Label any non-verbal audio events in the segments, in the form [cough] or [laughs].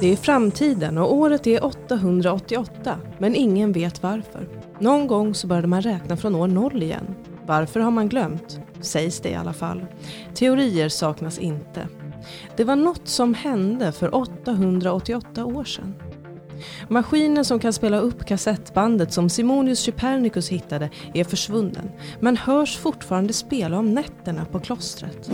Det är framtiden och året är 888 men ingen vet varför. Någon gång så började man räkna från år noll igen. Varför har man glömt? Sägs det i alla fall. Teorier saknas inte. Det var något som hände för 888 år sedan. Maskinen som kan spela upp kassettbandet som Simonius Copernicus hittade är försvunnen men hörs fortfarande spela om nätterna på klostret.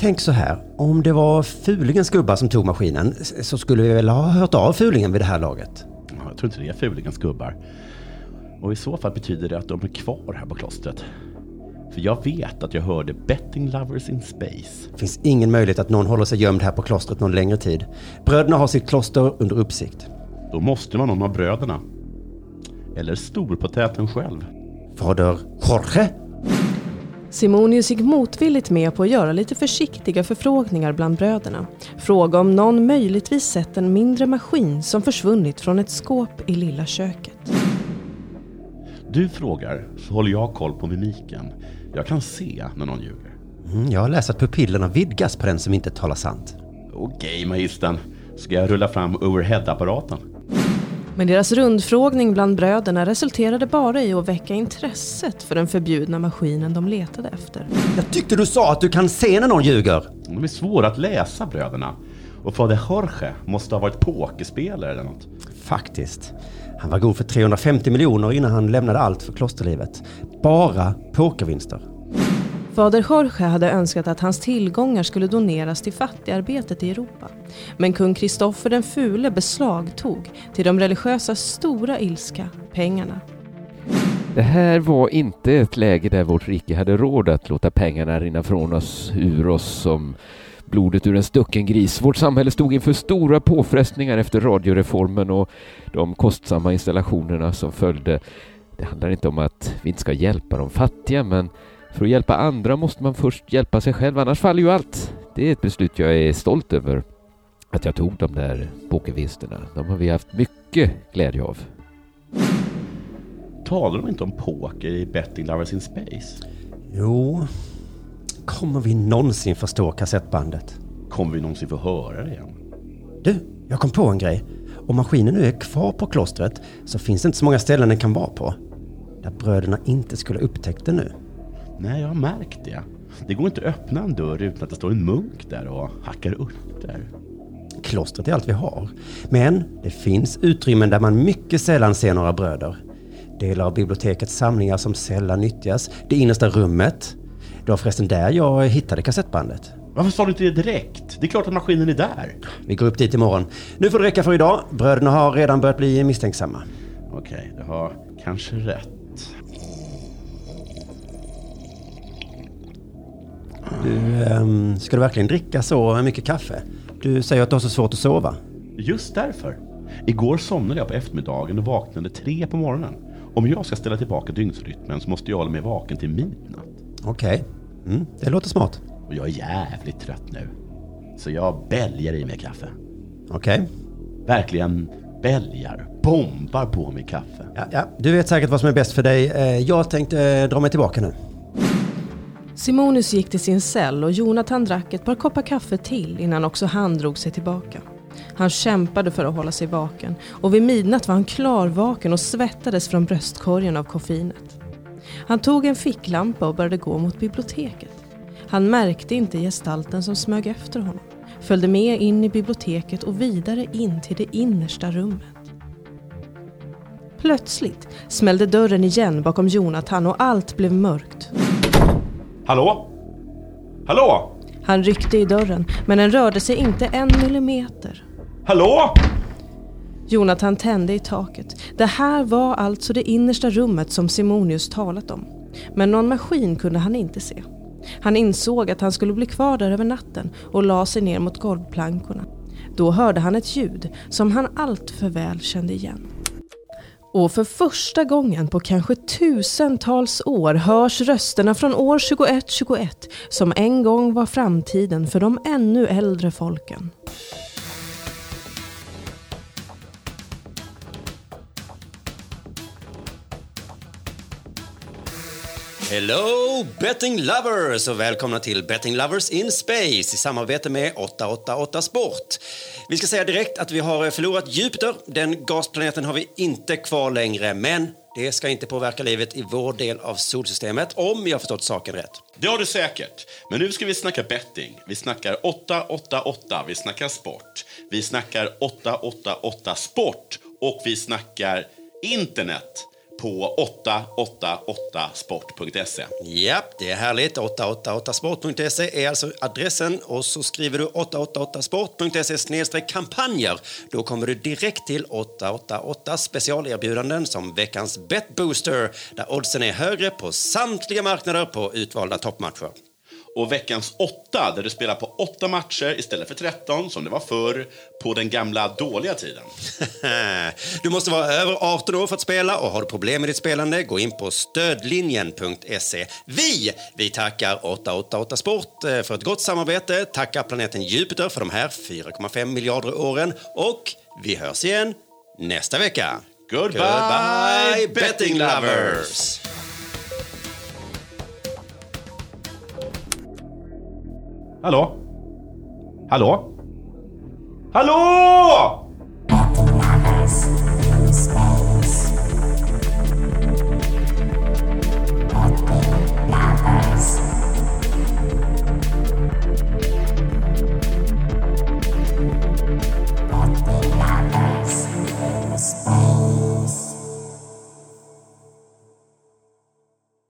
Tänk så här, om det var Fulingens gubbar som tog maskinen så skulle vi väl ha hört av Fulingen vid det här laget? Jag tror inte det är Fulingens gubbar. Och i så fall betyder det att de är kvar här på klostret. För jag vet att jag hörde Betting Lovers in Space. Det finns ingen möjlighet att någon håller sig gömd här på klostret någon längre tid. Bröderna har sitt kloster under uppsikt. Då måste man någon av bröderna. Eller storpotäten själv. Fader Jorge? Simonius gick motvilligt med på att göra lite försiktiga förfrågningar bland bröderna. Fråga om någon möjligtvis sett en mindre maskin som försvunnit från ett skåp i lilla köket. Du frågar, så håller jag koll på mimiken. Jag kan se när någon ljuger. Mm, jag har läst att pupillerna vidgas på den som inte talar sant. Okej, magistern. Ska jag rulla fram overhead-apparaten? Men deras rundfrågning bland bröderna resulterade bara i att väcka intresset för den förbjudna maskinen de letade efter. Jag tyckte du sa att du kan se när någon ljuger. De är svåra att läsa, bröderna. Och fader Jorge måste ha varit pokerspelare eller något. Faktiskt. Han var god för 350 miljoner innan han lämnade allt för klosterlivet. Bara pokervinster. Fader Jorge hade önskat att hans tillgångar skulle doneras till fattigarbetet i Europa. Men kung Kristoffer den fule beslagtog, till de religiösa stora ilska, pengarna. Det här var inte ett läge där vårt rike hade råd att låta pengarna rinna från oss, ur oss som blodet ur en stucken gris. Vårt samhälle stod inför stora påfrestningar efter radioreformen och de kostsamma installationerna som följde. Det handlar inte om att vi inte ska hjälpa de fattiga, men för att hjälpa andra måste man först hjälpa sig själv, annars faller ju allt. Det är ett beslut jag är stolt över att jag tog de där pokervinsterna. De har vi haft mycket glädje av. Talar de inte om poker i Betting Lovers in Space? Jo, kommer vi någonsin förstå kassettbandet? Kommer vi någonsin få höra det igen? Du, jag kom på en grej. Om maskinen nu är kvar på klostret så finns det inte så många ställen den kan vara på. Där bröderna inte skulle upptäckt det nu. Nej, jag har märkt det. Det går inte att öppna en dörr utan att det står en munk där och hackar upp där. Klostret är allt vi har. Men det finns utrymmen där man mycket sällan ser några bröder. Delar av bibliotekets samlingar som sällan nyttjas. Det innersta rummet. Det var förresten där jag hittade kassettbandet. Varför sa du inte det direkt? Det är klart att maskinen är där. Vi går upp dit imorgon. Nu får det räcka för idag. Bröderna har redan börjat bli misstänksamma. Okej, du har kanske rätt. Du, ehm, ska du verkligen dricka så mycket kaffe? Du säger att du har så svårt att sova. Just därför. Igår somnade jag på eftermiddagen och vaknade tre på morgonen. Om jag ska ställa tillbaka dygnsrytmen så måste jag hålla mig vaken till midnatt. Okej, mm, det låter smart. Och jag är jävligt trött nu. Så jag bälgar i mig kaffe. Okej. Verkligen bälgar, bombar på mig kaffe. Ja, ja, du vet säkert vad som är bäst för dig. Eh, Jag tänkte eh, dra mig tillbaka nu. Simonius gick till sin cell och Jonathan drack ett par koppar kaffe till innan också han drog sig tillbaka. Han kämpade för att hålla sig vaken och vid midnatt var han klarvaken och svettades från bröstkorgen av koffeinet. Han tog en ficklampa och började gå mot biblioteket. Han märkte inte gestalten som smög efter honom, följde med in i biblioteket och vidare in till det innersta rummet. Plötsligt smällde dörren igen bakom Jonathan och allt blev mörkt. Hallå? Hallå? Han ryckte i dörren, men den rörde sig inte en millimeter. Hallå? Jonathan tände i taket. Det här var alltså det innersta rummet som Simonius talat om. Men någon maskin kunde han inte se. Han insåg att han skulle bli kvar där över natten och la sig ner mot golvplankorna. Då hörde han ett ljud som han allt för väl kände igen. Och för första gången på kanske tusentals år hörs rösterna från år 2121 som en gång var framtiden för de ännu äldre folken. Hello betting lovers och välkomna till Betting Lovers in Space i samarbete med 888 Sport. Vi ska säga direkt att vi har förlorat Jupiter. Den gasplaneten har vi inte kvar längre, men det ska inte påverka livet i vår del av solsystemet om jag har förstått saken rätt. Det har du säkert. Men nu ska vi snacka betting. Vi snackar 888, vi snackar sport. Vi snackar 888 sport och vi snackar internet på 888sport.se. Japp, det är härligt. 888sport.se är alltså adressen och så skriver du 888sport.se kampanjer. Då kommer du direkt till 888 specialerbjudanden som veckans betbooster där oddsen är högre på samtliga marknader på utvalda toppmatcher. Och veckans åtta, där du spelar på åtta matcher istället för 13 som det var förr på den gamla dåliga tiden. [laughs] Du måste vara över 18 år för att spela och har du problem med ditt spelande, gå in på stödlinjen.se. Vi, vi tackar 888 Sport eh, för ett gott samarbete, tackar planeten Jupiter för de här 4,5 miljarder åren och vi hörs igen nästa vecka. Goodbye, Goodbye betting betting lovers! Hallå? Hallå? Hallå!